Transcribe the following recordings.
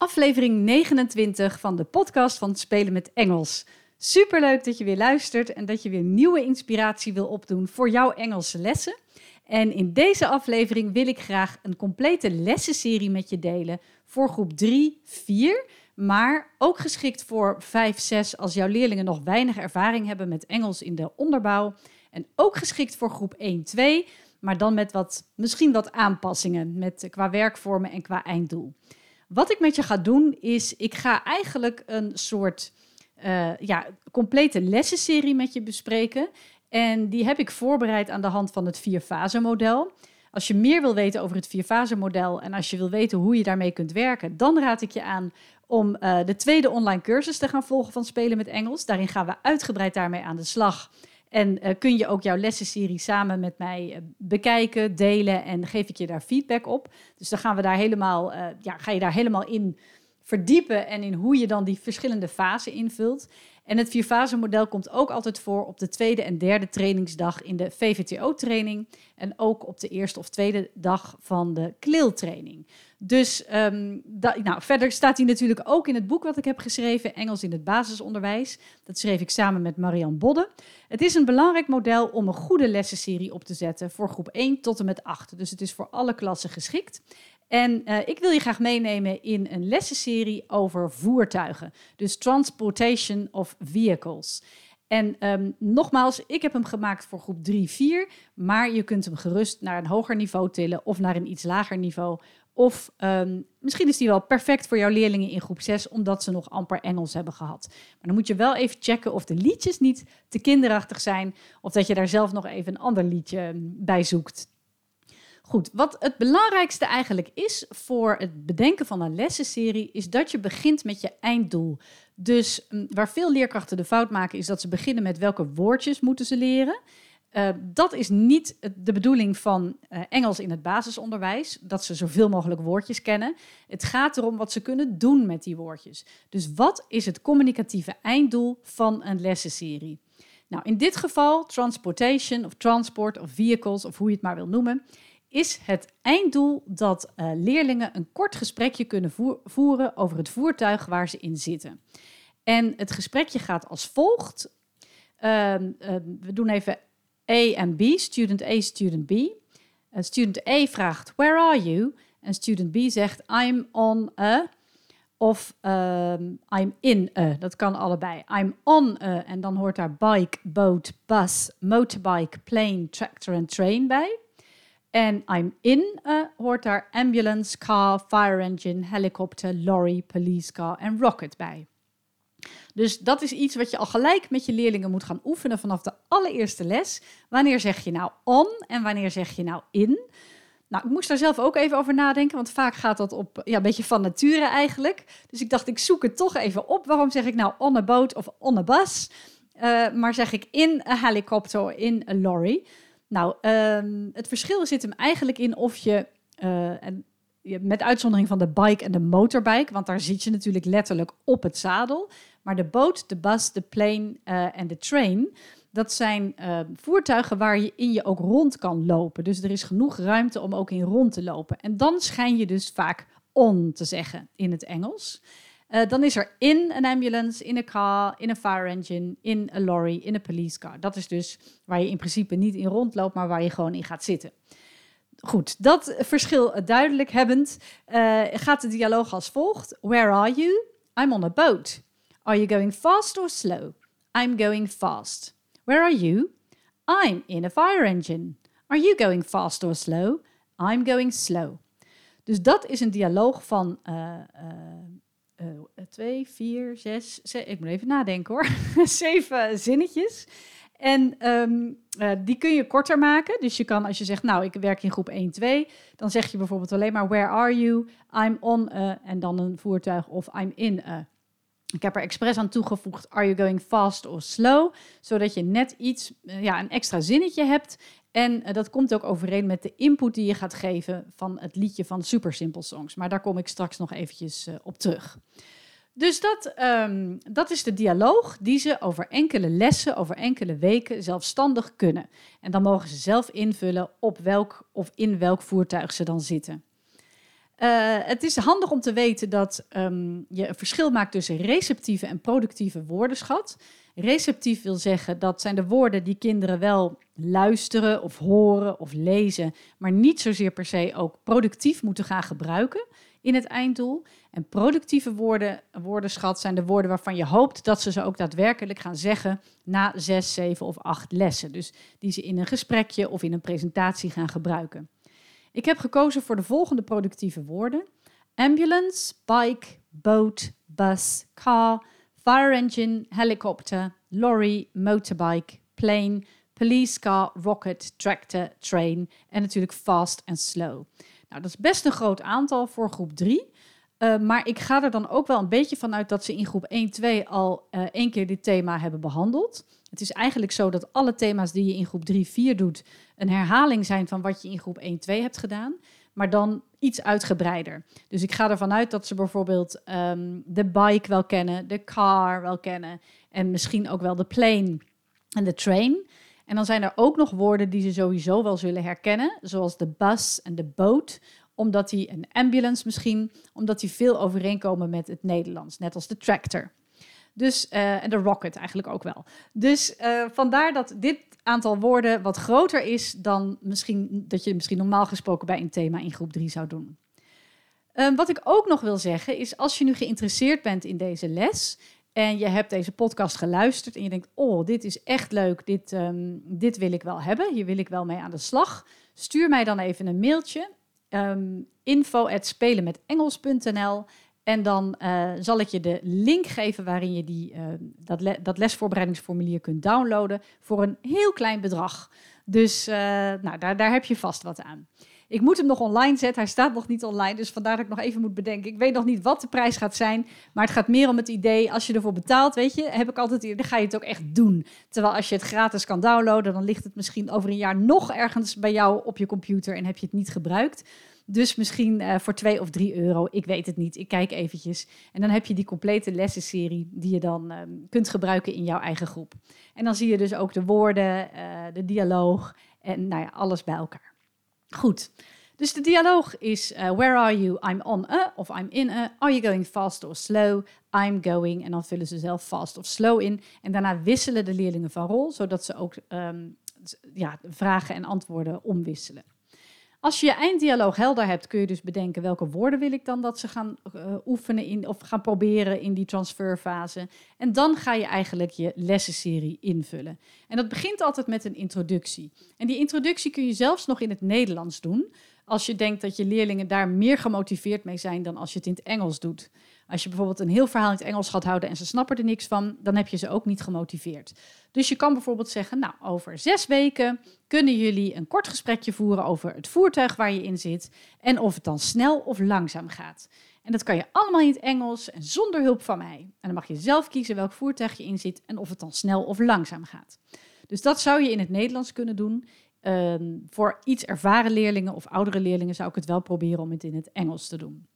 aflevering 29 van de podcast van Spelen met Engels. Superleuk dat je weer luistert en dat je weer nieuwe inspiratie wil opdoen voor jouw Engelse lessen. En in deze aflevering wil ik graag een complete lessenserie met je delen voor groep 3, 4, maar ook geschikt voor 5, 6 als jouw leerlingen nog weinig ervaring hebben met Engels in de onderbouw. En ook geschikt voor groep 1, 2, maar dan met wat, misschien wat aanpassingen met, qua werkvormen en qua einddoel. Wat ik met je ga doen is, ik ga eigenlijk een soort uh, ja, complete lessenserie met je bespreken. En die heb ik voorbereid aan de hand van het vierfase model. Als je meer wil weten over het vierfase model en als je wil weten hoe je daarmee kunt werken, dan raad ik je aan om uh, de tweede online cursus te gaan volgen van Spelen met Engels. Daarin gaan we uitgebreid daarmee aan de slag. En uh, kun je ook jouw lessenserie samen met mij uh, bekijken, delen en geef ik je daar feedback op. Dus dan gaan we daar helemaal, uh, ja, ga je daar helemaal in verdiepen en in hoe je dan die verschillende fasen invult. En het vierfase model komt ook altijd voor op de tweede en derde trainingsdag in de VVTO-training. En ook op de eerste of tweede dag van de KLIL-training. Dus um, nou, verder staat hij natuurlijk ook in het boek wat ik heb geschreven, Engels in het basisonderwijs. Dat schreef ik samen met Marianne Bodde. Het is een belangrijk model om een goede lessenserie op te zetten voor groep 1 tot en met 8. Dus het is voor alle klassen geschikt. En uh, ik wil je graag meenemen in een lessenserie over voertuigen. Dus transportation of vehicles. En um, nogmaals, ik heb hem gemaakt voor groep 3, 4. Maar je kunt hem gerust naar een hoger niveau tillen of naar een iets lager niveau. Of um, misschien is die wel perfect voor jouw leerlingen in groep 6, omdat ze nog amper Engels hebben gehad. Maar dan moet je wel even checken of de liedjes niet te kinderachtig zijn. Of dat je daar zelf nog even een ander liedje bij zoekt. Goed, wat het belangrijkste eigenlijk is voor het bedenken van een lessenserie, is dat je begint met je einddoel. Dus mm, waar veel leerkrachten de fout maken, is dat ze beginnen met welke woordjes moeten ze leren. Uh, dat is niet de bedoeling van uh, Engels in het basisonderwijs, dat ze zoveel mogelijk woordjes kennen. Het gaat erom wat ze kunnen doen met die woordjes. Dus wat is het communicatieve einddoel van een lessenserie? Nou, in dit geval transportation of transport of vehicles of hoe je het maar wil noemen, is het einddoel dat uh, leerlingen een kort gesprekje kunnen voeren over het voertuig waar ze in zitten. En het gesprekje gaat als volgt. Uh, uh, we doen even A en B, student A, student B. Uh, student A vraagt, where are you? En student B zegt, I'm on a, of um, I'm in a. Dat kan allebei. I'm on a, en dan hoort daar bike, boat, bus, motorbike, plane, tractor en train bij. En I'm in a hoort daar ambulance, car, fire engine, helicopter, lorry, police car en rocket bij. Dus dat is iets wat je al gelijk met je leerlingen moet gaan oefenen vanaf de allereerste les. Wanneer zeg je nou on en wanneer zeg je nou in? Nou, ik moest daar zelf ook even over nadenken, want vaak gaat dat op ja, een beetje van nature eigenlijk. Dus ik dacht, ik zoek het toch even op. Waarom zeg ik nou on a boat of on a bus? Uh, maar zeg ik in a helicopter, in a lorry? Nou, um, het verschil zit hem eigenlijk in of je, uh, en, met uitzondering van de bike en de motorbike, want daar zit je natuurlijk letterlijk op het zadel. Maar de boot, de bus, de plane uh, en de train, dat zijn uh, voertuigen waar je in je ook rond kan lopen. Dus er is genoeg ruimte om ook in rond te lopen. En dan schijn je dus vaak on te zeggen in het Engels. Uh, dan is er in een ambulance, in een car, in een fire engine, in een lorry, in een police car. Dat is dus waar je in principe niet in rondloopt, maar waar je gewoon in gaat zitten. Goed, dat verschil duidelijk hebbend, uh, gaat de dialoog als volgt. Where are you? I'm on a boat. Are you going fast or slow? I'm going fast. Where are you? I'm in a fire engine. Are you going fast or slow? I'm going slow. Dus dat is een dialoog van uh, uh, twee, vier, zes, zes, ik moet even nadenken hoor, zeven zinnetjes. En um, uh, die kun je korter maken. Dus je kan, als je zegt, nou, ik werk in groep 1, 2, dan zeg je bijvoorbeeld alleen maar, where are you? I'm on a, en dan een voertuig of I'm in a. Ik heb er expres aan toegevoegd, are you going fast or slow? Zodat je net iets, uh, ja, een extra zinnetje hebt. En uh, dat komt ook overeen met de input die je gaat geven van het liedje van Super Simple Songs. Maar daar kom ik straks nog eventjes uh, op terug. Dus dat, um, dat is de dialoog die ze over enkele lessen, over enkele weken zelfstandig kunnen. En dan mogen ze zelf invullen op welk of in welk voertuig ze dan zitten. Uh, het is handig om te weten dat um, je een verschil maakt tussen receptieve en productieve woordenschat. Receptief wil zeggen dat zijn de woorden die kinderen wel luisteren of horen of lezen, maar niet zozeer per se ook productief moeten gaan gebruiken in het einddoel. En productieve woorden, woordenschat zijn de woorden waarvan je hoopt dat ze ze ook daadwerkelijk gaan zeggen na zes, zeven of acht lessen. Dus die ze in een gesprekje of in een presentatie gaan gebruiken. Ik heb gekozen voor de volgende productieve woorden: ambulance, bike, boat, bus, car, fire engine, helicopter, lorry, motorbike, plane, police car, rocket, tractor, train en natuurlijk fast en slow. Nou, dat is best een groot aantal voor groep 3. Uh, eh, maar ik ga er dan ook wel een beetje vanuit dat ze in groep 1, 2 al uh, één keer dit thema hebben behandeld. Het is eigenlijk zo dat alle thema's die je in groep 3, 4 doet, een herhaling zijn van wat je in groep 1, 2 hebt gedaan. Maar dan iets uitgebreider. Dus ik ga ervan uit dat ze bijvoorbeeld um, de bike wel kennen, de car wel kennen en misschien ook wel de plane en de train. En dan zijn er ook nog woorden die ze sowieso wel zullen herkennen, zoals de bus en de boot, omdat die een ambulance misschien, omdat die veel overeenkomen met het Nederlands, net als de tractor. Dus, uh, en de rocket eigenlijk ook wel. Dus uh, vandaar dat dit aantal woorden wat groter is dan misschien, dat je misschien normaal gesproken bij een thema in groep 3 zou doen. Uh, wat ik ook nog wil zeggen is, als je nu geïnteresseerd bent in deze les en je hebt deze podcast geluisterd en je denkt, oh, dit is echt leuk, dit, um, dit wil ik wel hebben, hier wil ik wel mee aan de slag. Stuur mij dan even een mailtje, um, info spelenmetengels.nl en dan uh, zal ik je de link geven waarin je die, uh, dat, dat, lesvoorbereidingsformulier kunt downloaden voor een heel klein bedrag. Dus uh, nou, daar, daar heb je vast wat aan. Ik moet hem nog online zetten. Hij staat nog niet online. Dus vandaar dat ik nog even moet bedenken. Ik weet nog niet wat de prijs gaat zijn. Maar het gaat meer om het idee. Als je ervoor betaalt, weet je, heb ik altijd. Dan ga je het ook echt doen. Terwijl als je het gratis kan downloaden, dan ligt het misschien over een jaar nog ergens bij jou op je computer en heb je het niet gebruikt. Dus misschien uh, voor 2 of 3 euro. Ik weet het niet. Ik kijk eventjes. En dan heb je die complete lessenserie die je dan um, kunt gebruiken in jouw eigen groep. En dan zie je dus ook de woorden, uh, de dialoog en nou ja, alles bij elkaar. Goed. Dus de dialoog is: uh, Where are you? I'm on a of I'm in a. Are you going fast or slow? I'm going. En dan vullen ze zelf fast of slow in. En daarna wisselen de leerlingen van rol, zodat ze ook um, ja, vragen en antwoorden omwisselen. Als je je einddialoog helder hebt, kun je dus bedenken welke woorden wil ik dan dat ze gaan uh, oefenen in, of gaan proberen in die transferfase. En dan ga je eigenlijk je lessenserie invullen. En dat begint altijd met een introductie. En die introductie kun je zelfs nog in het Nederlands doen, als je denkt dat je leerlingen daar meer gemotiveerd mee zijn dan als je het in het Engels doet. Als je bijvoorbeeld een heel verhaal in het Engels gaat houden en ze snappen er niks van, dan heb je ze ook niet gemotiveerd. Dus je kan bijvoorbeeld zeggen, nou, over zes weken kunnen jullie een kort gesprekje voeren over het voertuig waar je in zit en of het dan snel of langzaam gaat. En dat kan je allemaal in het Engels en zonder hulp van mij. En dan mag je zelf kiezen welk voertuig je in zit en of het dan snel of langzaam gaat. Dus dat zou je in het Nederlands kunnen doen. Uh, voor iets ervaren leerlingen of oudere leerlingen zou ik het wel proberen om het in het Engels te doen.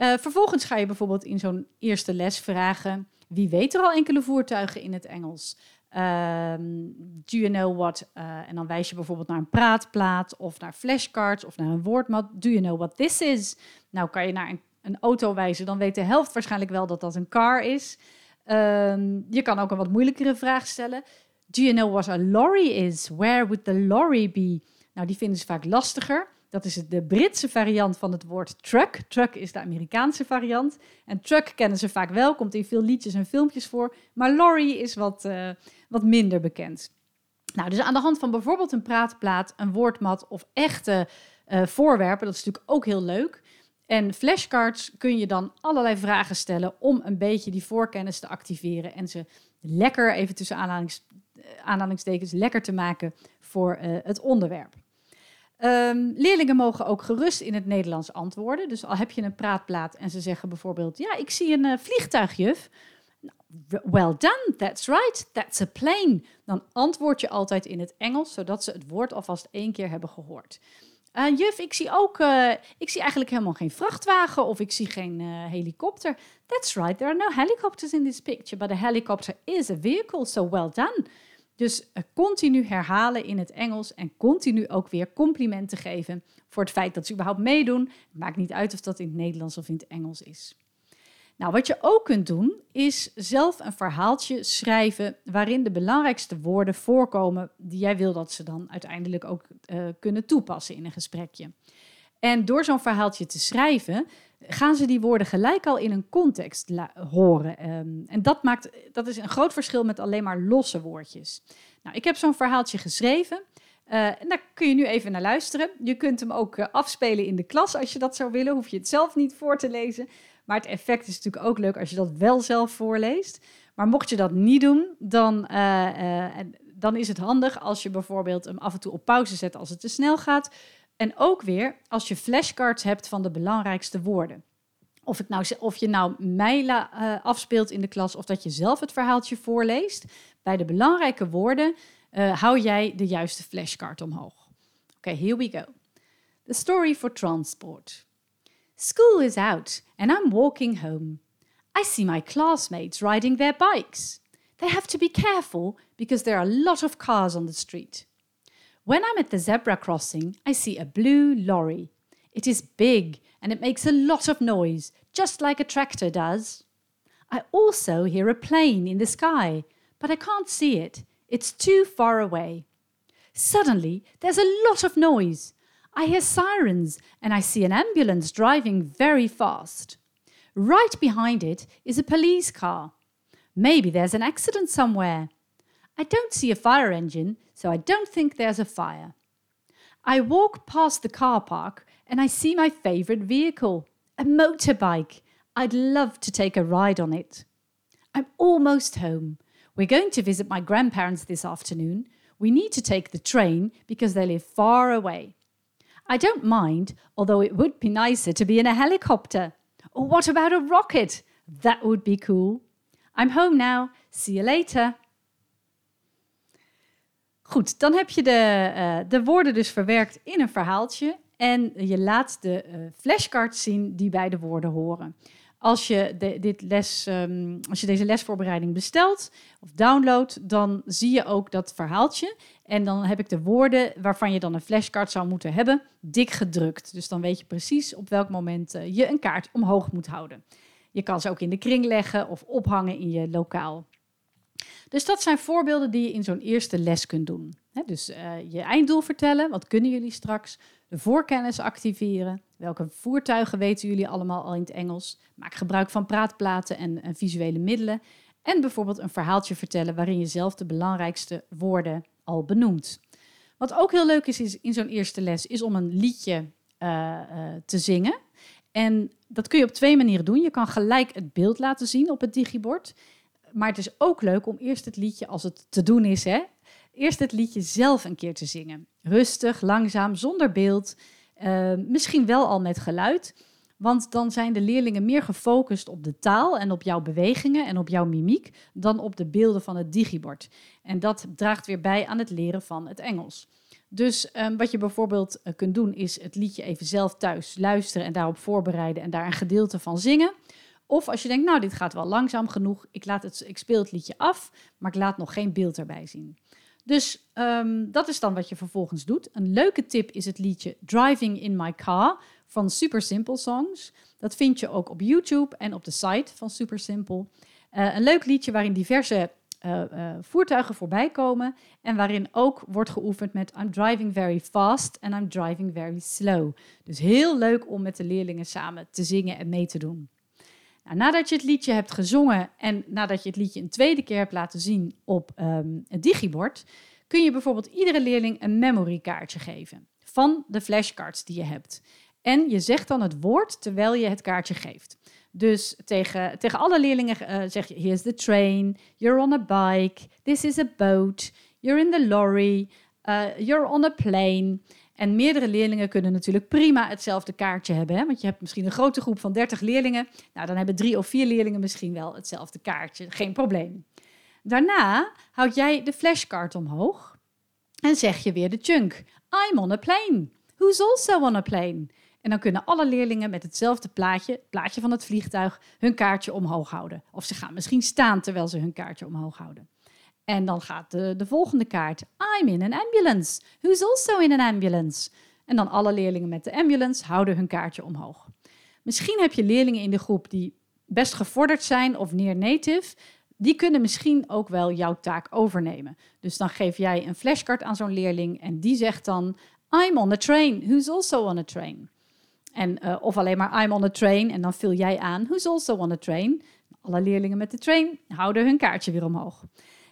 Uh, vervolgens ga je bijvoorbeeld in zo'n eerste les vragen: wie weet er al enkele voertuigen in het Engels? Um, do you know what? Uh, en dan wijs je bijvoorbeeld naar een praatplaat of naar flashcards of naar een woordmat. Do you know what this is? Nou, kan je naar een, een auto wijzen, dan weet de helft waarschijnlijk wel dat dat een car is. Um, je kan ook een wat moeilijkere vraag stellen. Do you know what a lorry is? Where would the lorry be? Nou, die vinden ze vaak lastiger. Dat is de Britse variant van het woord truck. Truck is de Amerikaanse variant. En truck kennen ze vaak wel, komt in veel liedjes en filmpjes voor. Maar lorry is wat, uh, wat minder bekend. Nou, dus aan de hand van bijvoorbeeld een praatplaat, een woordmat of echte uh, voorwerpen, dat is natuurlijk ook heel leuk. En flashcards kun je dan allerlei vragen stellen om een beetje die voorkennis te activeren en ze lekker, even tussen eh, aanhalingstekens, lekker te maken voor het onderwerp. Um, leerlingen mogen ook gerust in het Nederlands antwoorden. Dus al heb je een praatplaat en ze zeggen bijvoorbeeld: Ja, ik zie een uh, vliegtuigjuf. Well done, that's right, that's a plane. Dan antwoord je altijd in het Engels, zodat ze het woord alvast één keer hebben gehoord. Uh, juf, ik zie ook, uh, ik zie eigenlijk helemaal geen vrachtwagen of ik zie geen helikopter. That's right, there are no helicopters in this picture, but a helicopter is a vehicle, so well done. Dus uh, continu herhalen in het Engels en continu ook weer complimenten geven voor het feit dat ze überhaupt meedoen. Het maakt niet uit of dat in het Nederlands of in het Engels is. Nou, wat je ook kunt doen, is zelf een verhaaltje schrijven waarin de belangrijkste woorden voorkomen die jij wil dat ze dan uiteindelijk ook uh, kunnen toepassen in een gesprekje. En door zo'n verhaaltje te schrijven, gaan ze die woorden gelijk al in een context horen. Um, en dat, maakt, dat is een groot verschil met alleen maar losse woordjes. Nou, ik heb zo'n verhaaltje geschreven. En daar kun je nu even naar luisteren. Je kunt hem ook uh, afspelen in de klas als je dat zou willen. Hoef je het zelf niet voor te lezen. Maar het effect is natuurlijk ook leuk als je dat wel zelf voorleest. Maar mocht je dat niet doen, dan, uh, dan is het handig als je bijvoorbeeld hem af en toe op pauze zet als het te snel gaat. En ook weer als je flashcards hebt van de belangrijkste woorden. Of, nou, of je nou mij uh, afspeelt in de klas of dat je zelf het verhaaltje voorleest. Bij de belangrijke woorden uh, hou jij de juiste flashcard omhoog. Oké, here we go. The story for transport. School is out and I'm walking home. I see my classmates riding their bikes. They have to be careful because there are a lot of cars on the street. When I'm at the zebra crossing, I see a blue lorry. It is big and it makes a lot of noise, just like a tractor does. I also hear a plane in the sky, but I can't see it. It's too far away. Suddenly, there's a lot of noise. I hear sirens and I see an ambulance driving very fast. Right behind it is a police car. Maybe there's an accident somewhere. I don't see a fire engine, so I don't think there's a fire. I walk past the car park and I see my favourite vehicle, a motorbike. I'd love to take a ride on it. I'm almost home. We're going to visit my grandparents this afternoon. We need to take the train because they live far away. I don't mind, although it would be nicer to be in a helicopter. Or what about a rocket? That would be cool. I'm home now. See you later. Goed, dan heb je de, uh, de woorden dus verwerkt in een verhaaltje. En je laat de uh, flashcards zien die bij de woorden horen. Als je, dit les, um, als je deze lesvoorbereiding bestelt of downloadt, dan zie je ook dat verhaaltje. En dan heb ik de woorden waarvan je dan een flashcard zou moeten hebben, dik gedrukt. Dus dan weet je precies op welk moment uh, je een kaart omhoog moet houden. Je kan ze ook in de kring leggen of ophangen in je lokaal. Dus dat zijn voorbeelden die je in zo'n eerste les kunt doen. dus uh, je einddoel vertellen, wat kunnen jullie straks? De voorkennis activeren. Welke voertuigen weten jullie allemaal al in het Engels? Maak gebruik van praatplaten en, visuele middelen. En bijvoorbeeld een verhaaltje vertellen waarin je zelf de belangrijkste woorden al benoemt. Wat ook heel leuk is, is in zo'n eerste les, is om een liedje uh, uh, te zingen. En dat kun je op twee manieren doen. Je kan gelijk het beeld laten zien op het digibord. Maar het is ook leuk om eerst het liedje, als het te doen is, hè, eerst het liedje zelf een keer te zingen. Rustig, langzaam, zonder beeld. Uh, misschien wel al met geluid. Want dan zijn de leerlingen meer gefocust op de taal en op jouw bewegingen en op jouw mimiek dan op de beelden van het digibord. En dat draagt weer bij aan het leren van het Engels. Dus um, wat je bijvoorbeeld uh, kunt doen is het liedje even zelf thuis luisteren en daarop voorbereiden en daar een gedeelte van zingen. Of als je denkt, nou, dit gaat wel langzaam genoeg, ik, laat het, ik speel het liedje af, maar ik laat nog geen beeld erbij zien. Dus um, dat is dan wat je vervolgens doet. Een leuke tip is het liedje Driving in My Car van Super Simple Songs. Dat vind je ook op YouTube en op de site van Super Simple. Uh, een leuk liedje waarin diverse uh, uh, voertuigen voorbij komen en waarin ook wordt geoefend met I'm driving very fast and I'm driving very slow. Dus heel leuk om met de leerlingen samen te zingen en mee te doen. Nou, nadat je het liedje hebt gezongen en nadat je het liedje een tweede keer hebt laten zien op um, het digibord, kun je bijvoorbeeld iedere leerling een memory kaartje geven van de flashcards die je hebt. En je zegt dan het woord terwijl je het kaartje geeft. Dus tegen, tegen alle leerlingen uh, zeg je: Here's the train, you're on a bike, this is a boat, you're in the lorry, uh, you're on a plane. En meerdere leerlingen kunnen natuurlijk prima hetzelfde kaartje hebben. Hè? Want je hebt misschien een grote groep van 30 leerlingen. Nou, dan hebben drie of vier leerlingen misschien wel hetzelfde kaartje. Geen probleem. Daarna houd jij de flashcard omhoog en zeg je weer de chunk. I'm on a plane. Who's also on a plane? En dan kunnen alle leerlingen met hetzelfde plaatje, het plaatje van het vliegtuig, hun kaartje omhoog houden. Of ze gaan misschien staan terwijl ze hun kaartje omhoog houden. En dan gaat de, de volgende kaart. I'm in an ambulance. Who's also in an ambulance? En dan alle leerlingen met de ambulance houden hun kaartje omhoog. Misschien heb je leerlingen in de groep die best gevorderd zijn of near native. Die kunnen misschien ook wel jouw taak overnemen. Dus dan geef jij een flashcard aan zo'n leerling en die zegt dan: I'm on a train. Who's also on a train? En, uh, of alleen maar I'm on a train en dan vul jij aan Who's also on a train? Alle leerlingen met de train houden hun kaartje weer omhoog.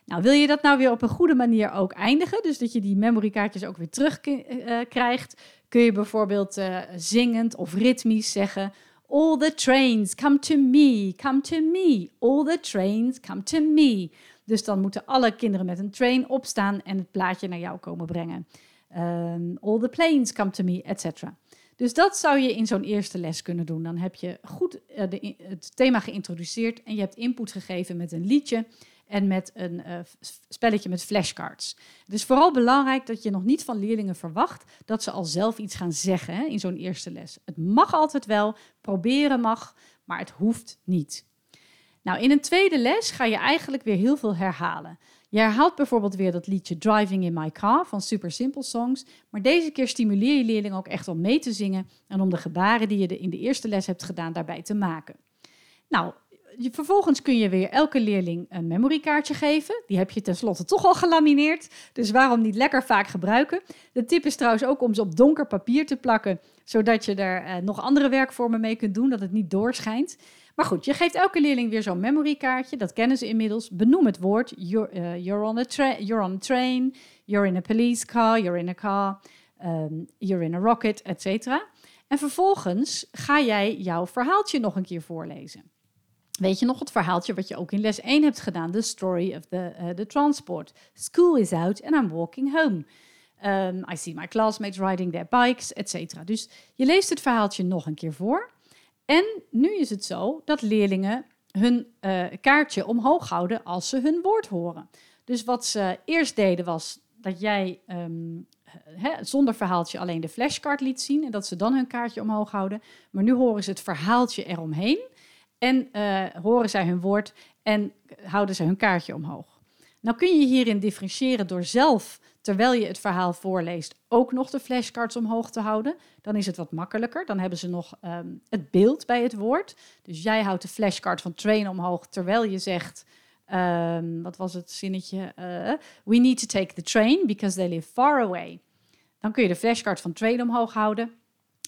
Nou, wil je dat nou weer op een goede manier ook eindigen, dus dat je die memorykaartjes ook weer terug uh, krijgt, kun je bijvoorbeeld uh, zingend of ritmisch zeggen: All the trains come to me, come to me. All the trains come to me. Dus dan moeten alle kinderen met een train opstaan en het plaatje naar jou komen brengen. Um, all the planes come to me, etc. Dus dat zou je in zo'n eerste les kunnen doen. Dan heb je goed uh, de, het thema geïntroduceerd en je hebt input gegeven met een liedje en met een uh, spelletje met flashcards. Het is vooral belangrijk dat je nog niet van leerlingen verwacht dat ze al zelf iets gaan zeggen hè, in zo'n eerste les. Het mag altijd wel, proberen mag, maar het hoeft niet. Nou, in een tweede les ga je eigenlijk weer heel veel herhalen. Je herhaalt bijvoorbeeld weer dat liedje Driving in My Car van Super Simple Songs, maar deze keer stimuleer je leerlingen ook echt om mee te zingen en om de gebaren die je in de eerste les hebt gedaan daarbij te maken. Nou, vervolgens kun je weer elke leerling een memorykaartje geven. Die heb je tenslotte toch al gelamineerd. Dus waarom niet lekker vaak gebruiken? De tip is trouwens ook om ze op donker papier te plakken. Zodat je er uh, nog andere werkvormen mee kunt doen. Dat het niet doorschijnt. Maar goed, je geeft elke leerling weer zo'n memorykaartje. Dat kennen ze inmiddels. Benoem het woord. You're, uh, you're, on, a you're on train. You're in a police car. You're in a car. Um, you're in a rocket, etc. En vervolgens ga jij jouw verhaaltje nog een keer voorlezen. Weet je nog het verhaaltje wat je ook in les 1 hebt gedaan? The story of the, uh, the transport. School is out and I'm walking home. Um, I see my classmates riding their bikes, etc. Dus je leest het verhaaltje nog een keer voor. En nu is het zo dat leerlingen hun uh, kaartje omhoog houden als ze hun woord horen. Dus wat ze eerst deden was dat jij he, zonder verhaaltje alleen de flashcard liet zien en dat ze dan hun kaartje omhoog houden. Maar nu horen ze het verhaaltje eromheen. En uh, horen zij hun woord en houden ze hun kaartje omhoog. Nou kun je hierin differentiëren door zelf, terwijl je het verhaal voorleest, ook nog de flashcards omhoog te houden. Dan is het wat makkelijker. Dan hebben ze nog um, het beeld bij het woord. Dus jij houdt de flashcard van train omhoog, terwijl je zegt, um, wat was het zinnetje? Uh, We need to take the train because they live far away. Dan kun je de flashcard van train omhoog houden.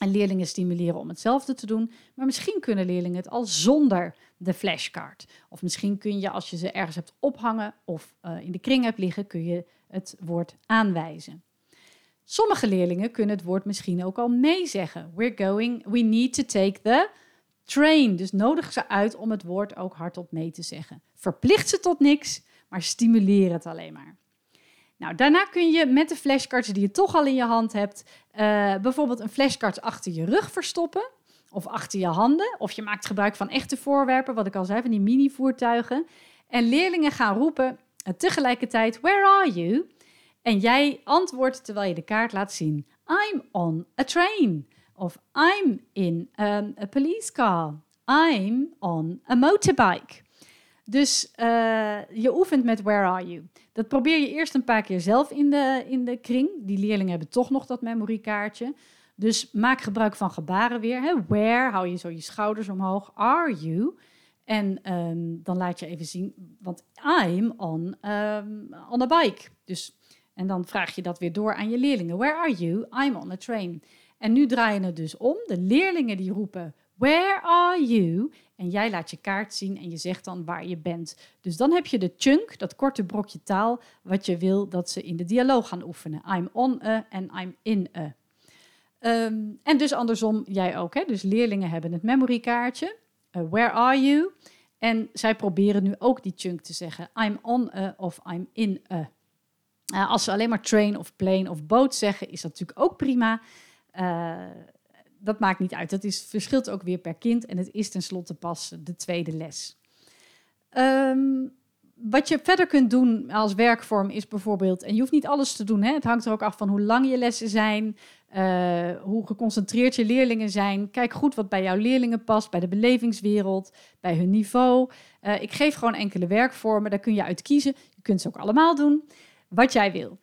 En leerlingen stimuleren om hetzelfde te doen. Maar misschien kunnen leerlingen het al zonder de flashcard. Of misschien kun je, als je ze ergens hebt ophangen of uh, in de kring hebt liggen, kun je het woord aanwijzen. Sommige leerlingen kunnen het woord misschien ook al meezeggen. We're going, we need to take the train. Dus nodig ze uit om het woord ook hardop mee te zeggen. Verplicht ze tot niks, maar stimuleer het alleen maar. Nou, daarna kun je met de flashcards die je toch al in je hand hebt, uh, bijvoorbeeld een flashcard achter je rug verstoppen of achter je handen. Of je maakt gebruik van echte voorwerpen, wat ik al zei, van die mini-voertuigen. En leerlingen gaan roepen uh, tegelijkertijd, where are you? En jij antwoordt terwijl je de kaart laat zien, I'm on a train. Of I'm in um, a police car. I'm on a motorbike. Dus uh, je oefent met where are you. Dat probeer je eerst een paar keer zelf in de, in de kring. Die leerlingen hebben toch nog dat memorykaartje. Dus maak gebruik van gebaren weer. Hè. Where, hou je zo je schouders omhoog. Are you? En um, dan laat je even zien, want I'm on, um, on a bike. Dus, en dan vraag je dat weer door aan je leerlingen. Where are you? I'm on a train. En nu draai je het dus om. De leerlingen die roepen, where are you? En jij laat je kaart zien en je zegt dan waar je bent. Dus dan heb je de chunk, dat korte brokje taal, wat je wil dat ze in de dialoog gaan oefenen. I'm on a en I'm in a. Um, en dus andersom, jij ook. Hè? Dus leerlingen hebben het memorykaartje. Uh, where are you? En zij proberen nu ook die chunk te zeggen. I'm on a of I'm in a. Uh, als ze alleen maar train of plane of boot zeggen, is dat natuurlijk ook prima. Uh, dat maakt niet uit. Dat is, verschilt ook weer per kind en het is tenslotte pas de tweede les. Um, wat je verder kunt doen als werkvorm is bijvoorbeeld, en je hoeft niet alles te doen, hè? het hangt er ook af van hoe lang je lessen zijn, eh, hoe geconcentreerd je leerlingen zijn. Kijk goed wat bij jouw leerlingen past, bij de belevingswereld, bij hun niveau. Eh, ik geef gewoon enkele werkvormen, daar kun je uit kiezen. Je kunt ze ook allemaal doen, wat jij wil.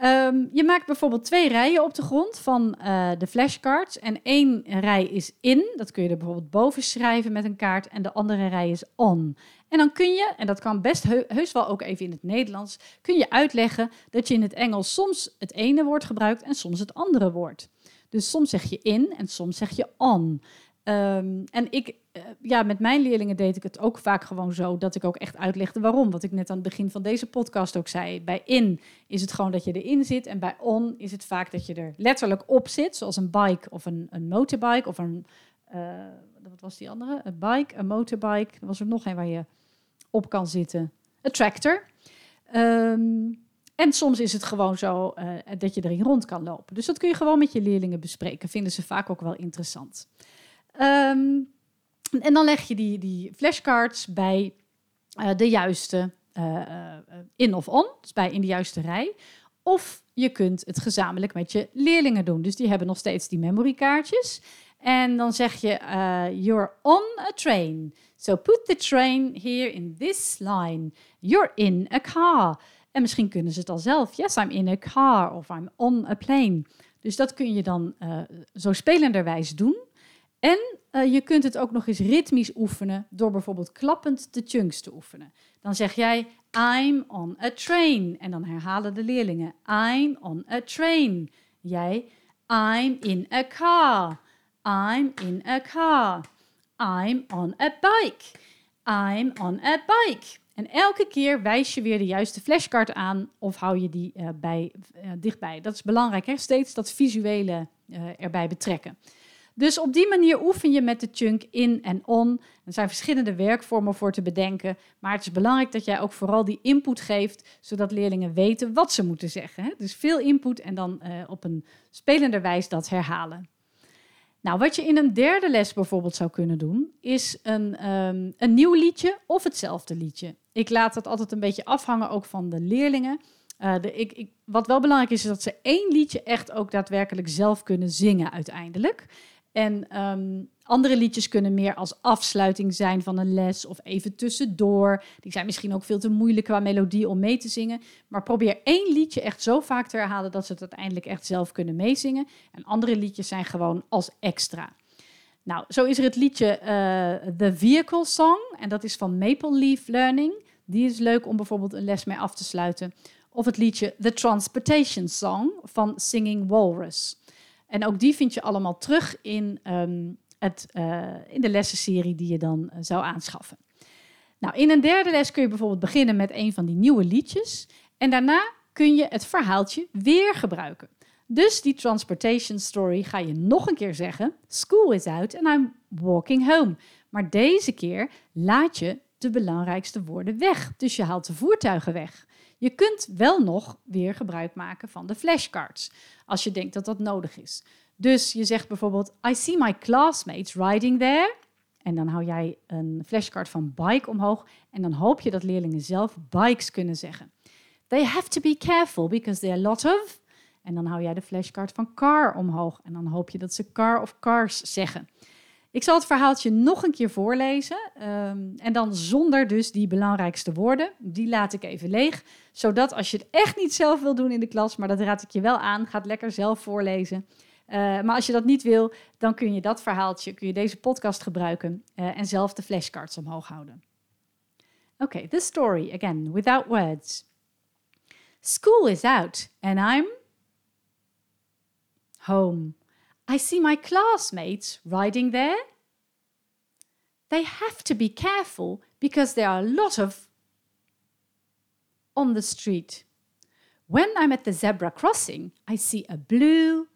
Ehm, je maakt bijvoorbeeld twee rijen op de grond van uh, de flashcards. En één rij is in, dat kun je er bijvoorbeeld boven schrijven met een kaart. En de andere rij is on. En dan kun je, en dat kan best heus wel ook even in het Nederlands, kun je uitleggen dat je in het Engels soms het ene woord gebruikt en soms het andere woord. Dus soms zeg je in en soms zeg je on. Ehm, en ik, eh, ja, met mijn leerlingen deed ik het ook vaak gewoon zo dat ik ook echt uitlegde waarom. Wat ik net aan het begin van deze podcast ook zei. Bij in is het gewoon dat je erin zit. En bij on is het vaak dat je er letterlijk op zit. Zoals een bike of een, een motorbike of een. Uh, wat was die andere? Een bike, een motorbike. Er was er nog een waar je op kan zitten. Een tractor. Um, en soms is het gewoon zo uh, dat je erin rond kan lopen. Dus dat kun je gewoon met je leerlingen bespreken. Vinden ze vaak ook wel interessant. Um, en dan leg je die, die flashcards bij uh, de juiste uh, in of on, dus bij in de juiste rij. Of je kunt het gezamenlijk met je leerlingen doen. Dus die hebben nog steeds die memorykaartjes. En dan zeg je, you're on a train. So put the train here in this line. You're in a car. En misschien kunnen ze het al zelf. Yes, I'm in a car. Of I'm on a plane. Dus dat kun je dan zo spelenderwijs doen. En uh, je kunt het ook nog eens ritmisch oefenen door bijvoorbeeld klappend de chunks te oefenen. Dan zeg jij I'm on a train en dan herhalen de leerlingen I'm on a train. Jij I'm in a car. I'm in a car. I'm on a bike. I'm on a bike. En elke keer wijs je weer de juiste flashcard aan of hou je die uh, bij, uh, dichtbij. Dat is belangrijk, hè? steeds dat visuele erbij betrekken. Dus op die manier oefen je met de chunk in en on. Er zijn verschillende werkvormen voor te bedenken, maar het is belangrijk dat jij ook vooral die input geeft, zodat leerlingen weten wat ze moeten zeggen. Dus veel input en dan uh, op een spelende wijze dat herhalen. Nou, wat je in een derde les bijvoorbeeld zou kunnen doen, is een, um, een nieuw liedje of hetzelfde liedje. Ik laat dat altijd een beetje afhangen ook van de leerlingen. Uh, de, ik, ik, wat wel belangrijk is, is dat ze één liedje echt ook daadwerkelijk zelf kunnen zingen uiteindelijk. En um, andere liedjes kunnen meer als afsluiting zijn van een les of even tussendoor. Die zijn misschien ook veel te moeilijk qua melodie om mee te zingen. Maar probeer één liedje echt zo vaak te herhalen dat ze het uiteindelijk echt zelf kunnen meezingen. En andere liedjes zijn gewoon als extra. Nou, zo is er het liedje uh, The Vehicle Song. En dat is van Maple Leaf Learning. Die is leuk om bijvoorbeeld een les mee af te sluiten. Of het liedje The Transportation Song van Singing Walrus. En ook die vind je allemaal terug in, um, het, uh, in de lessenserie die je dan uh, zou aanschaffen. Nou, in een derde les kun je bijvoorbeeld beginnen met een van die nieuwe liedjes. En daarna kun je het verhaaltje weer gebruiken. Dus die transportation story ga je nog een keer zeggen. School is out and I'm walking home. Maar deze keer laat je de belangrijkste woorden weg. Dus je haalt de voertuigen weg. Je kunt wel nog weer gebruik maken van de flashcards, als je denkt dat dat nodig is. Dus je zegt bijvoorbeeld, I see my classmates riding there. En dan hou jij een flashcard van bike omhoog en dan hoop je dat leerlingen zelf bikes kunnen zeggen. They have to be careful because there are lot of. En dan hou jij de flashcard van car omhoog en dan hoop je dat ze car of cars zeggen. Ik zal het verhaaltje nog een keer voorlezen. Um, en dan zonder dus die belangrijkste woorden. Die laat ik even leeg. Zodat als je het echt niet zelf wil doen in de klas, maar dat raad ik je wel aan, ga het lekker zelf voorlezen. Uh, maar als je dat niet wil, dan kun je dat verhaaltje, kun je deze podcast gebruiken uh, en zelf de flashcards omhoog houden. Oké, okay, the story again, without words. School is out and I'm home. I see my classmates riding there. They have to be careful because there are a lot of on the street. When I'm at the zebra crossing, I see a blue.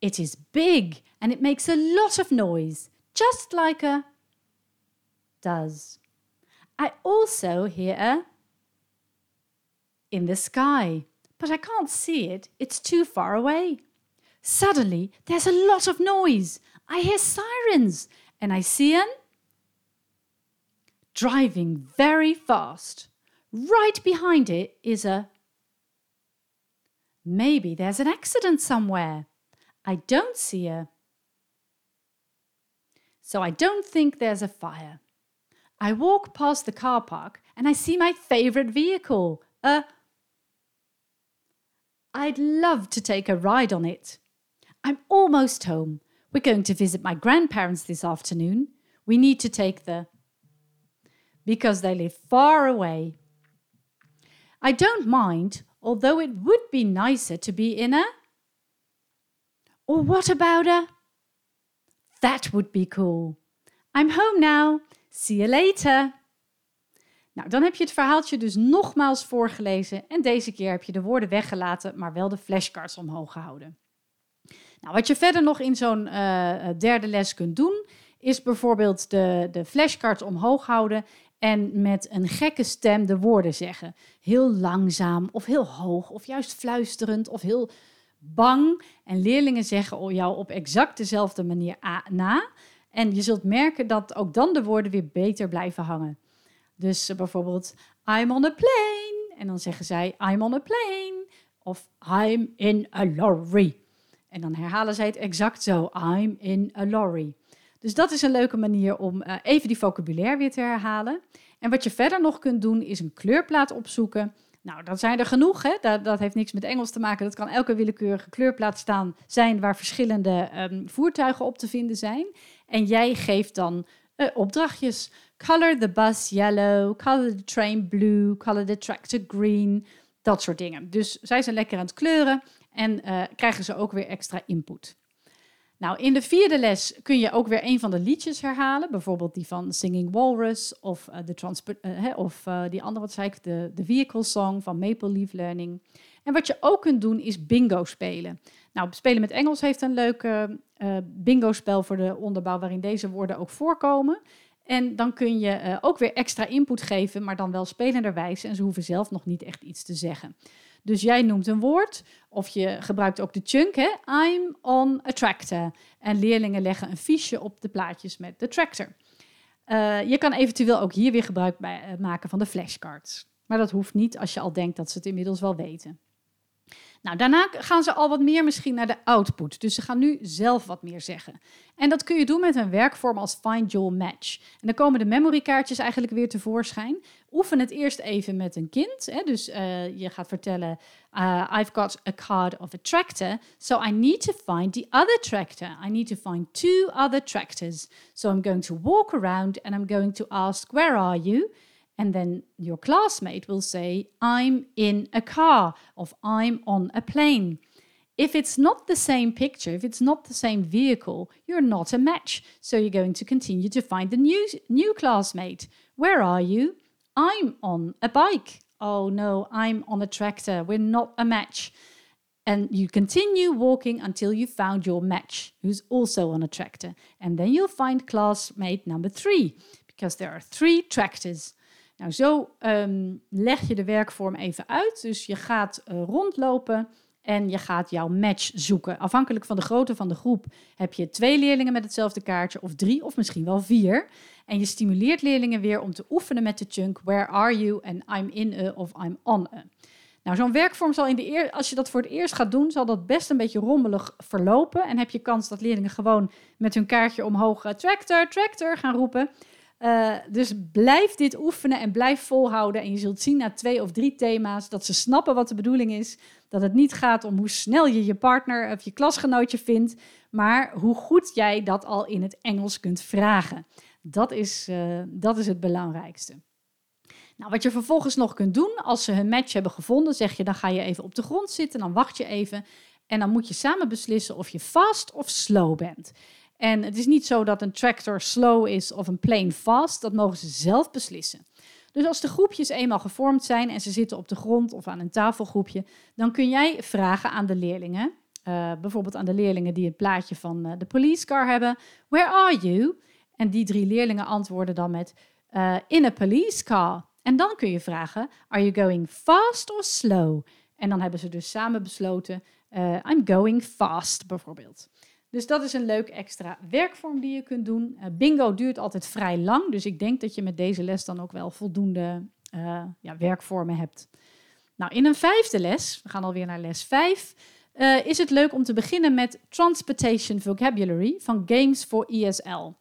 It is big and it makes a lot of noise, just like a does. I also hear a in the sky, but I can't see it, it's too far away. Suddenly, there's a lot of noise. I hear sirens and I see an driving very fast. Right behind it is a Maybe there's an accident somewhere. I don't see her. So I don't think there's a fire. I walk past the car park and I see my favorite vehicle, a. I'd love to take a ride on it. I'm almost home. We're going to visit my grandparents this afternoon. We need to take the. Because they live far away. I don't mind, although it would be nicer to be in a. Or what about a? That would be cool. I'm home now. See you later. Nou, dan heb je het verhaaltje dus nogmaals voorgelezen en deze keer heb je de woorden weggelaten, maar wel de flashcards omhoog gehouden. Nou, wat je verder nog in zo'n uh, derde les kunt doen, is bijvoorbeeld de, de flashcards omhoog houden en met een gekke stem de woorden zeggen. Heel langzaam of heel hoog of juist fluisterend of heel bang. En leerlingen zeggen jou op exact dezelfde manier na. En je zult merken dat ook dan de woorden weer beter blijven hangen. Dus uh, bijvoorbeeld, I'm on a plane. En dan zeggen zij, I'm on a plane. Of I'm in a lorry. En dan herhalen zij het exact zo, I'm in a lorry. Dus dat is een leuke manier om uh, even die vocabulaire weer te herhalen. En wat je verder nog kunt doen, is een kleurplaat opzoeken. Nou, dat zijn er genoeg. Hè? Dat, dat heeft niks met Engels te maken. Dat kan elke willekeurige kleurplaat staan, zijn waar verschillende um, voertuigen op te vinden zijn. En jij geeft dan uh, opdrachtjes. Color the bus yellow, color the train blue, color the tractor green. Dat soort dingen. Dus zij zijn lekker aan het kleuren en uh, krijgen ze ook weer extra input. Nou, in de vierde les kun je ook weer een van de liedjes herhalen. Bijvoorbeeld die van Singing Walrus of, de uh, of die andere, wat zei ik, de, de Vehicle Song van Maple Leaf Learning. En wat je ook kunt doen is bingo spelen. Nou, Spelen met Engels heeft een leuk bingo-spel voor de onderbouw waarin deze woorden ook voorkomen. En dan kun je ook weer extra input geven, maar dan wel spelenderwijs. En ze hoeven zelf nog niet echt iets te zeggen. Dus jij noemt een woord of je gebruikt ook de chunk, hè? I'm on a tractor. En leerlingen leggen een fiche op de plaatjes met de tractor. Uh, je kan eventueel ook hier weer gebruik bij, uh, maken van de flashcards. Maar dat hoeft niet als je al denkt dat ze het inmiddels wel weten. Nou, daarna gaan ze al wat meer misschien naar de output. Dus ze gaan nu zelf wat meer zeggen. En dat kun je doen met een werkvorm als Find Your Match. En dan komen de memorykaartjes eigenlijk weer tevoorschijn. Oefen het eerst even met een kind. Hè? Dus uh, je gaat vertellen, uh, I've got a card of a tractor, so I need to find the other tractor. I need to find two other tractors. So I'm going to walk around and I'm going to ask, where are you? And then your classmate will say, I'm in a car, or I'm on a plane. If it's not the same picture, if it's not the same vehicle, you're not a match. So you're going to continue to find the new, new classmate. Where are you? I'm on a bike. Oh no, I'm on a tractor. We're not a match. And you continue walking until you found your match, who's also on a tractor. And then you'll find classmate number three, because there are three tractors. Nou, zo um, leg je de werkvorm even uit. Dus je gaat uh, rondlopen en je gaat jouw match zoeken. Afhankelijk van de grootte van de groep heb je twee leerlingen met hetzelfde kaartje, of drie, of misschien wel vier. En je stimuleert leerlingen weer om te oefenen met de chunk Where are you? en I'm in a of I'm on a. Nou, zo'n werkvorm zal in de eer, als je dat voor het eerst gaat doen, zal dat best een beetje rommelig verlopen. En heb je kans dat leerlingen gewoon met hun kaartje omhoog uh, tractor, tractor gaan roepen. Uh, dus blijf dit oefenen en blijf volhouden. En je zult zien na twee of drie thema's dat ze snappen wat de bedoeling is. Dat het niet gaat om hoe snel je je partner of je klasgenootje vindt, maar hoe goed jij dat al in het Engels kunt vragen. Dat is, uh, dat is het belangrijkste. Nou, wat je vervolgens nog kunt doen, als ze hun match hebben gevonden, zeg je dan ga je even op de grond zitten, dan wacht je even en dan moet je samen beslissen of je fast of slow bent. En het is niet zo dat een tractor slow is of een plane fast. Dat mogen ze zelf beslissen. Dus als de groepjes eenmaal gevormd zijn en ze zitten op de grond of aan een tafelgroepje, dan kun jij vragen aan de leerlingen. Uh, bijvoorbeeld aan de leerlingen die het plaatje van uh, de police car hebben. Where are you? En die drie leerlingen antwoorden dan met uh, in a police car. En dan kun je vragen: Are you going fast or slow? En dan hebben ze dus samen besloten: I'm going fast, bijvoorbeeld. Dus dat is een leuk extra werkvorm die je kunt doen. Uh, bingo duurt altijd vrij lang, dus ik denk dat je met deze les dan ook wel voldoende uh, ja, werkvormen hebt. Nou, in een vijfde les, we gaan alweer naar les 5, uh, is het leuk om te beginnen met Transportation Vocabulary van Games for ESL.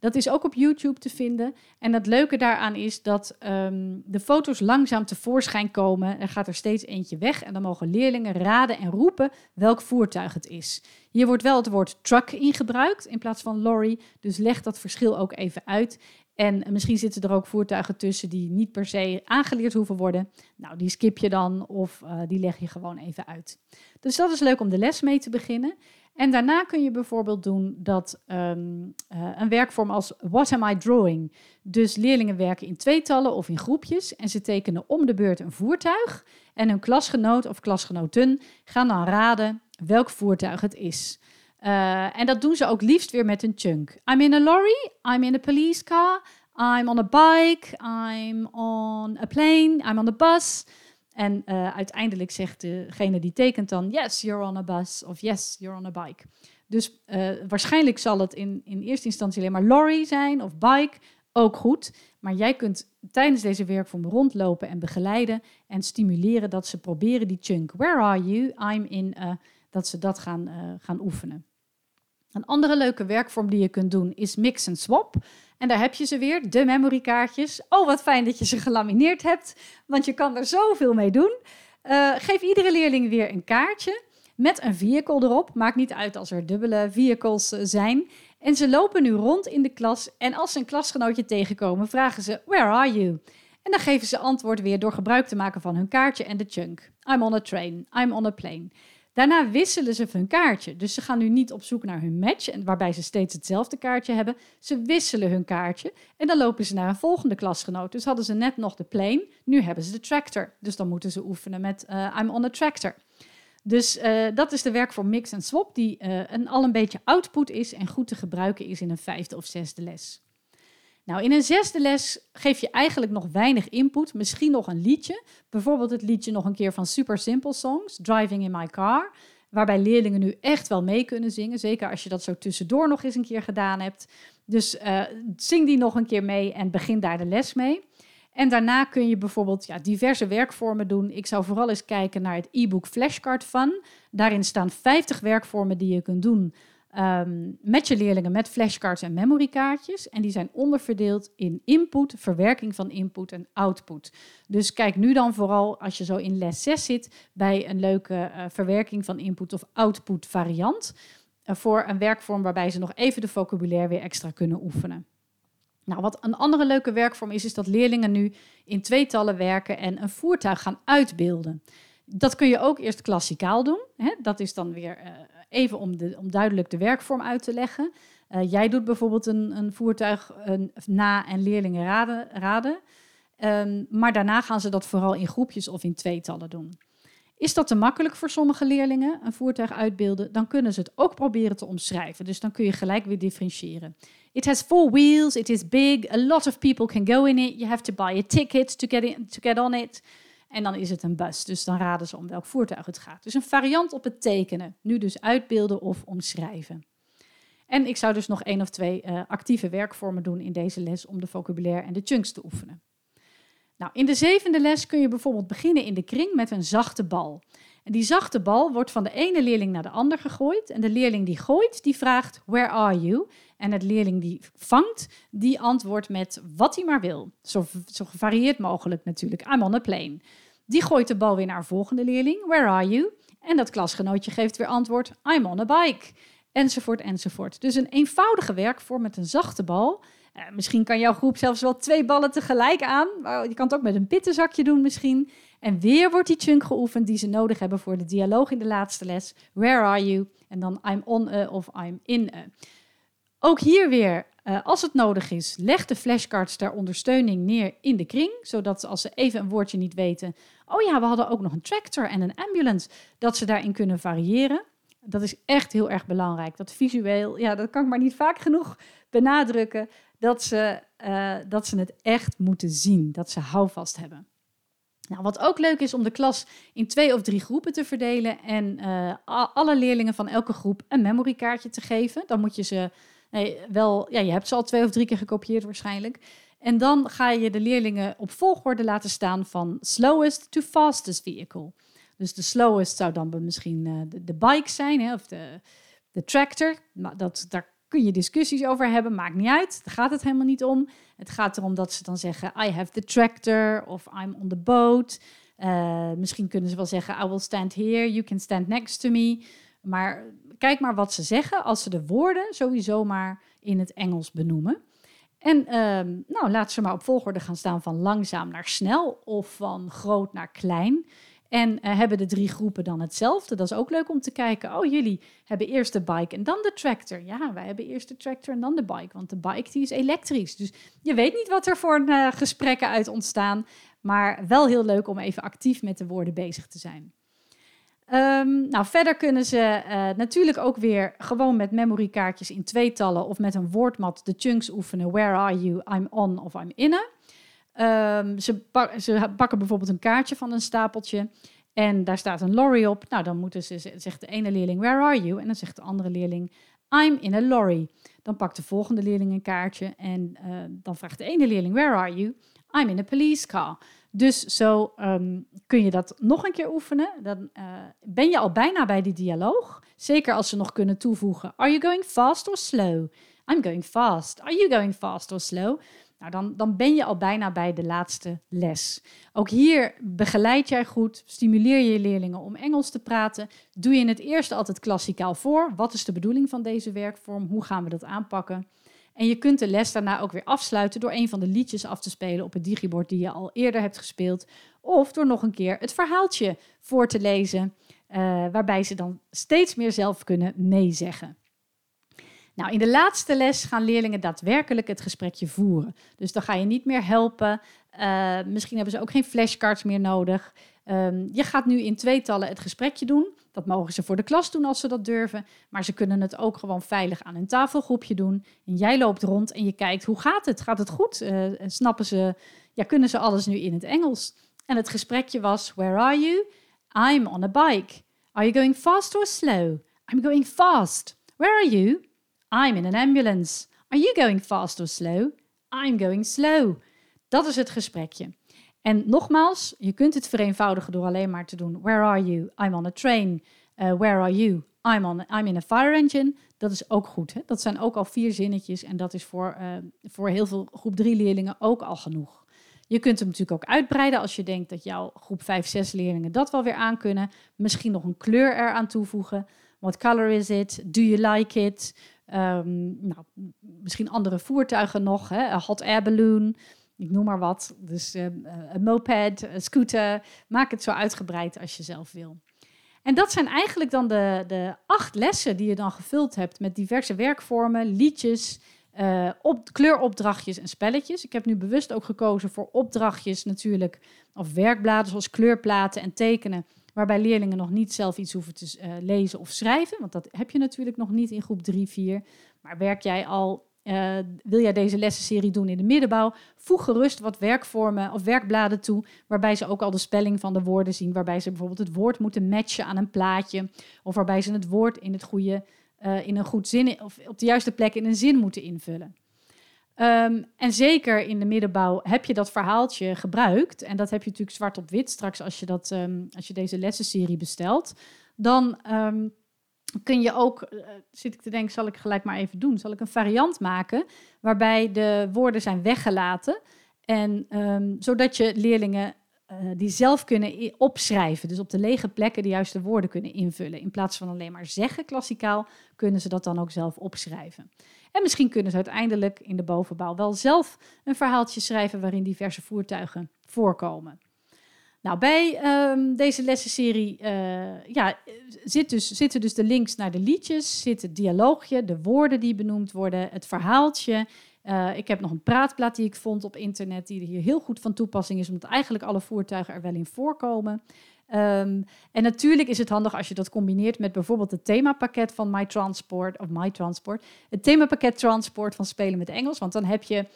Dat is ook op YouTube te vinden. En het leuke daaraan is dat um, de foto's langzaam tevoorschijn komen. Er gaat er steeds eentje weg en dan mogen leerlingen raden en roepen welk voertuig het is. Hier wordt wel het woord truck in gebruikt in plaats van lorry. Dus leg dat verschil ook even uit. En misschien zitten er ook voertuigen tussen die niet per se aangeleerd hoeven worden. Nou, die skip je dan of uh, die leg je gewoon even uit. Dus dat is leuk om de les mee te beginnen. En daarna kun je bijvoorbeeld doen dat um, uh, een werkvorm als What am I drawing? Dus leerlingen werken in tweetallen of in groepjes en ze tekenen om de beurt een voertuig. En hun klasgenoot of klasgenoten gaan dan raden welk voertuig het is. Uh, en dat doen ze ook liefst weer met een chunk. I'm in a lorry, I'm in a police car, I'm on a bike, I'm on a plane, I'm on a bus. En uh, uiteindelijk zegt degene die tekent dan: Yes, you're on a bus. Of Yes, you're on a bike. Dus uh, waarschijnlijk zal het in, in eerste instantie alleen maar lorry zijn of bike. Ook goed. Maar jij kunt tijdens deze werkvorm rondlopen en begeleiden. En stimuleren dat ze proberen die chunk. Where are you? I'm in. A, dat ze dat gaan, uh, gaan oefenen. Een andere leuke werkvorm die je kunt doen is mix and swap. En daar heb je ze weer, de memorykaartjes. Oh, wat fijn dat je ze gelamineerd hebt, want je kan er zoveel mee doen. Uh, geef iedere leerling weer een kaartje met een vehicle erop. Maakt niet uit als er dubbele vehicles eh, zijn. En ze lopen nu rond in de klas en als ze een klasgenootje tegenkomen, vragen ze: Where are you? En dan geven ze antwoord weer door gebruik te maken van hun kaartje en de chunk. I'm on a train, I'm on a plane. Daarna wisselen ze hun kaartje. Dus ze gaan nu niet op zoek naar hun match, waarbij ze steeds hetzelfde kaartje hebben. Ze wisselen hun kaartje en dan lopen ze naar een volgende klasgenoot. Dus hadden ze net nog de plane, nu hebben ze de tractor. Dus dan moeten ze oefenen met uh, I'm on a tractor. Dus uh, dat is de werk voor mix en swap, die uh, een, al een beetje output is en goed te gebruiken is in een vijfde of zesde les. Nou, in een zesde les geef je eigenlijk nog weinig input. Misschien nog een liedje. Bijvoorbeeld het liedje nog een keer van Super Simple Songs, Driving in My Car. Waarbij leerlingen nu echt wel mee kunnen zingen. Zeker als je dat zo tussendoor nog eens een keer gedaan hebt. Dus uh, zing die nog een keer mee en begin daar de les mee. En daarna kun je bijvoorbeeld ja, diverse werkvormen doen. Ik zou vooral eens kijken naar het e-book Flashcard Fun. Daarin staan 50 werkvormen die je kunt doen um, met je leerlingen met flashcards en memorykaartjes. En die zijn onderverdeeld in input, verwerking van input en output. Dus kijk nu dan vooral als je zo in les 6 zit bij een leuke uh, verwerking van input of output variant. Uh, voor een werkvorm waarbij ze nog even de vocabulaire weer extra kunnen oefenen. Nou, wat een andere leuke werkvorm is, is dat leerlingen nu in tweetallen werken en een voertuig gaan uitbeelden. Dat kun je ook eerst klassikaal doen. Hè? Dat is dan weer uh, even om, de, om duidelijk de werkvorm uit te leggen. Uh, jij doet bijvoorbeeld een, een voertuig een, na en leerlingen raden. raden. Um, maar daarna gaan ze dat vooral in groepjes of in tweetallen doen. Is dat te makkelijk voor sommige leerlingen, een voertuig uitbeelden, dan kunnen ze het ook proberen te omschrijven. Dus dan kun je gelijk weer differentiëren. It has four wheels, it is big, a lot of people can go in it, you have to buy a ticket to get, to get on it. En dan is het een bus. Dus dan raden ze om welk voertuig het gaat. Dus een variant op het tekenen. Nu dus uitbeelden of omschrijven. En ik zou dus nog één of twee uh, actieve werkvormen doen in deze les om de vocabulaire en de chunks te oefenen. Nou, in de zevende les kun je bijvoorbeeld beginnen in de kring met een zachte bal. Die zachte bal wordt van de ene leerling naar de ander gegooid. En de leerling die gooit, die vraagt, where are you? En het leerling die vangt, die antwoordt met wat hij maar wil. Zo, zo gevarieerd mogelijk natuurlijk. I'm on a plane. Die gooit de bal weer naar een volgende leerling. Where are you? En dat klasgenootje geeft weer antwoord. I'm on a bike. Enzovoort, enzovoort. Dus een eenvoudige werkvorm met een zachte bal. Uh, misschien kan jouw groep zelfs wel twee ballen tegelijk aan. Je kan het ook met een pittenzakje doen misschien. En weer wordt die chunk geoefend die ze nodig hebben voor de dialoog in de laatste les. Where are you? En dan I'm on of I'm in. Ook hier weer, uh, als het nodig is, leg de flashcards ter ondersteuning neer in de kring. Zodat als ze even een woordje niet weten. Oh ja, we hadden ook nog een tractor en een ambulance. Dat ze daarin kunnen variëren. Dat is echt heel erg belangrijk. Dat visueel, ja, dat kan ik maar niet vaak genoeg benadrukken. Dat ze, uh, dat ze het echt moeten zien. Dat ze houvast hebben. Nou, wat ook leuk is om de klas in twee of drie groepen te verdelen en uh, alle leerlingen van elke groep een memorykaartje te geven. Dan moet je ze nee, wel, ja, je hebt ze al twee of drie keer gekopieerd waarschijnlijk. En dan ga je de leerlingen op volgorde laten staan van slowest to fastest vehicle. Dus de slowest zou dan misschien uh, de, de, bike zijn, hè, of de, de tractor. Maar dat, daar kun je discussies over hebben, maakt niet uit. Daar gaat het helemaal niet om. Het gaat erom dat ze dan zeggen: I have the tractor of I'm on the boat. Uh, misschien kunnen ze wel zeggen: I will stand here, you can stand next to me. Maar kijk maar wat ze zeggen als ze de woorden sowieso maar in het Engels benoemen. En uh, nou, laat ze maar op volgorde gaan staan van langzaam naar snel of van groot naar klein. En uh, hebben de drie groepen dan hetzelfde? Dat is ook leuk om te kijken. Oh, jullie hebben eerst de bike en dan de tractor. Ja, wij hebben eerst de tractor en dan de bike, want de bike die is elektrisch. Dus je weet niet wat er voor uh, gesprekken uit ontstaan. Maar wel heel leuk om even actief met de woorden bezig te zijn. Um, nou, verder kunnen ze uh, natuurlijk ook weer gewoon met memorykaartjes in tweetallen of met een woordmat de chunks oefenen. Where are you? I'm on of I'm in. Um, ze, pak, ze, pakken bijvoorbeeld een kaartje van een stapeltje en daar staat een lorry op. Nou, dan moeten ze, zegt de ene leerling, where are you? En dan zegt de andere leerling, I'm in a lorry. Dan pakt de volgende leerling een kaartje en uh, dan vraagt de ene leerling, where are you? I'm in a police car. Dus zo um, kun je dat nog een keer oefenen. Dan uh, ben je al bijna bij die dialoog. Zeker als ze nog kunnen toevoegen. Are you going fast or slow? I'm going fast. Are you going fast or slow? Nou, dan, dan ben je al bijna bij de laatste les. Ook hier begeleid jij goed, stimuleer je leerlingen om Engels te praten. Doe je in het eerste altijd klassikaal voor. Wat is de bedoeling van deze werkvorm? Hoe gaan we dat aanpakken? En je kunt de les daarna ook weer afsluiten door een van de liedjes af te spelen op het digibord die je al eerder hebt gespeeld. Of door nog een keer het verhaaltje voor te lezen, uh, waarbij ze dan steeds meer zelf kunnen meezeggen. Nou, in de laatste les gaan leerlingen daadwerkelijk het gesprekje voeren. Dus dan ga je niet meer helpen. Uh, misschien hebben ze ook geen flashcards meer nodig. Um, je gaat nu in tweetallen het gesprekje doen. Dat mogen ze voor de klas doen als ze dat durven. Maar ze kunnen het ook gewoon veilig aan een tafelgroepje doen. En jij loopt rond en je kijkt, hoe gaat het? Gaat het goed? Uh, snappen ze, ja, kunnen ze alles nu in het Engels? En het gesprekje was, where are you? I'm on a bike. Are you going fast or slow? I'm going fast. Where are you? I'm in an ambulance. Are you going fast or slow? I'm going slow. Dat is het gesprekje. En nogmaals, je kunt het vereenvoudigen door alleen maar te doen: Where are you? I'm on a train. Uh, where are you? I'm, on, I'm in a fire engine. Dat is ook goed. Hè? Dat zijn ook al vier zinnetjes en dat is voor, uh, voor heel veel groep 3 leerlingen ook al genoeg. Je kunt hem natuurlijk ook uitbreiden als je denkt dat jouw groep 5, 6 leerlingen dat wel weer aan kunnen. Misschien nog een kleur eraan toevoegen. What color is it? Do you like it? Um, nou, misschien andere voertuigen nog. Hè? Hot air balloon ik noem maar wat. Dus uh, een moped, een scooter. Maak het zo uitgebreid als je zelf wil. En dat zijn eigenlijk dan de, de acht lessen die je dan gevuld hebt met diverse werkvormen, liedjes, uh, op, kleuropdrachtjes en spelletjes. Ik heb nu bewust ook gekozen voor opdrachtjes natuurlijk, of werkbladen zoals kleurplaten en tekenen, waarbij leerlingen nog niet zelf iets hoeven te uh, lezen of schrijven, want dat heb je natuurlijk nog niet in groep 3, 4. Maar werk jij al uh, wil jij deze lessenserie doen in de middenbouw? Voeg gerust wat werkvormen of werkbladen toe, waarbij ze ook al de spelling van de woorden zien, waarbij ze bijvoorbeeld het woord moeten matchen aan een plaatje, of waarbij ze het woord in, het goede, uh, in een goed zin, of op de juiste plek in een zin moeten invullen. Um, en zeker in de middenbouw heb je dat verhaaltje gebruikt, en dat heb je natuurlijk zwart op wit straks als je, dat, um, als je deze lessenserie bestelt. Dan um, kun je ook, uh, zit ik te denken, zal ik gelijk maar even doen. Zal ik een variant maken waarbij de woorden zijn weggelaten. En zodat je leerlingen uh, die zelf kunnen opschrijven, dus op de lege plekken de juiste woorden kunnen invullen. In plaats van alleen maar zeggen klassikaal, kunnen ze dat dan ook zelf opschrijven. En misschien kunnen ze uiteindelijk in de bovenbouw wel zelf een verhaaltje schrijven waarin diverse voertuigen voorkomen. Nou, bij um, deze lessenserie uh, ja, zit dus, zitten dus de links naar de liedjes, zit het dialoogje, de woorden die benoemd worden, het verhaaltje. Uh, ik heb nog een praatplaat die ik vond op internet, die hier heel goed van toepassing is, omdat eigenlijk alle voertuigen er wel in voorkomen. Um, en natuurlijk is het handig als je dat combineert met bijvoorbeeld het themapakket van My Transport, of My Transport, het themapakket Transport van Spelen met Engels, want dan heb je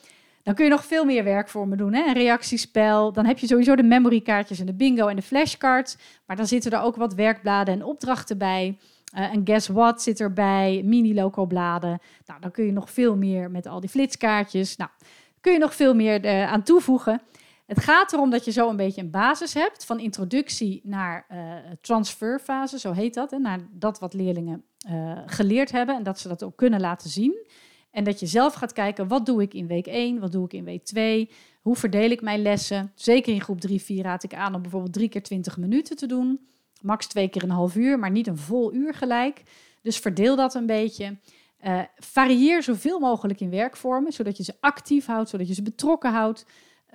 dan kun je nog veel meer werk voor me doen. Hè? Een reactiespel. Dan heb je sowieso de memorykaartjes en de bingo en de flashcards. Maar dan zitten er ook wat werkbladen en opdrachten bij. Uh, en guess what zit erbij? Mini-loco-bladen. Nou, dan kun je nog veel meer met al die flitskaartjes. Nou, kun je nog veel meer uh, aan toevoegen. Het gaat erom dat je zo een beetje een basis hebt van introductie naar uh, transferfase, zo heet dat. Hè, naar dat wat leerlingen uh, geleerd hebben en dat ze dat ook kunnen laten zien. En dat je zelf gaat kijken, wat doe ik in week 1, wat doe ik in week 2, hoe verdeel ik mijn lessen. Zeker in groep 3, 4 raad ik aan om bijvoorbeeld drie keer 20 minuten te doen. Max twee keer een half uur, maar niet een vol uur gelijk. Dus verdeel dat een beetje. Uh, varieer zoveel mogelijk in werkvormen, zodat je ze actief houdt, zodat je ze betrokken houdt.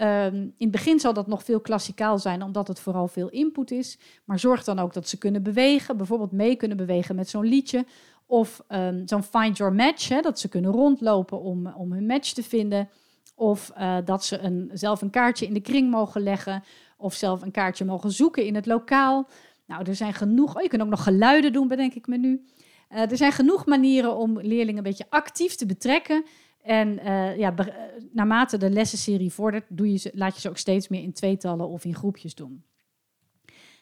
Um, in het begin zal dat nog veel klassikaal zijn, omdat het vooral veel input is. Maar zorg dan ook dat ze kunnen bewegen, bijvoorbeeld mee kunnen bewegen met zo'n liedje. Of um, zo'n find your match, hè, dat ze kunnen rondlopen om, om hun match te vinden. Of uh, dat ze een, zelf een kaartje in de kring mogen leggen. Of zelf een kaartje mogen zoeken in het lokaal. Nou, er zijn genoeg. Oh, je kunt ook nog geluiden doen, bedenk ik me nu. Uh, er zijn genoeg manieren om leerlingen een beetje actief te betrekken. En uh, ja, naarmate de lessenserie vordert, doe je ze, laat je ze ook steeds meer in tweetallen of in groepjes doen.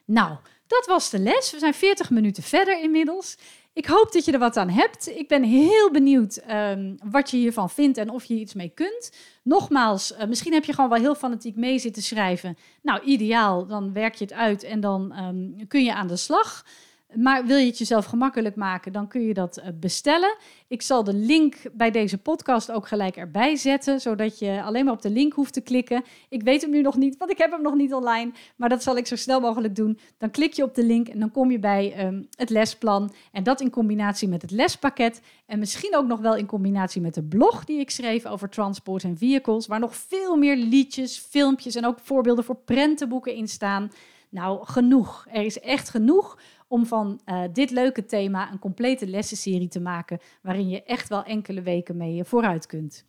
Nou, dat was de les. We zijn 40 minuten verder inmiddels. Ik hoop dat je er wat aan hebt. Ik ben heel benieuwd um, wat je hiervan vindt en of je iets mee kunt. Nogmaals, uh, misschien heb je gewoon wel heel fanatiek mee zitten schrijven. Nou, ideaal, dan werk je het uit en dan um, kun je aan de slag. Maar wil je het jezelf gemakkelijk maken, dan kun je dat eh, bestellen. Ik zal de link bij deze podcast ook gelijk erbij zetten, zodat je alleen maar op de link hoeft te klikken. Ik weet hem nu nog niet, want ik heb hem nog niet online, maar dat zal ik zo snel mogelijk doen. Dan klik je op de link en dan kom je bij um, het lesplan. En dat in combinatie met het lespakket en misschien ook nog wel in combinatie met de blog die ik schreef over transport en vehicles, waar nog veel meer liedjes, filmpjes en ook voorbeelden voor prentenboeken in staan. Nou, genoeg. Er is echt genoeg om van uh, dit leuke thema een complete lessenserie te maken, waarin je echt wel enkele weken mee vooruit kunt.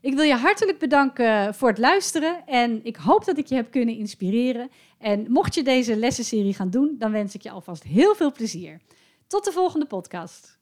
Ik wil je hartelijk bedanken voor het luisteren en ik hoop dat ik je heb kunnen inspireren. En mocht je deze lessenserie gaan doen, dan wens ik je alvast heel veel plezier. Tot de volgende podcast.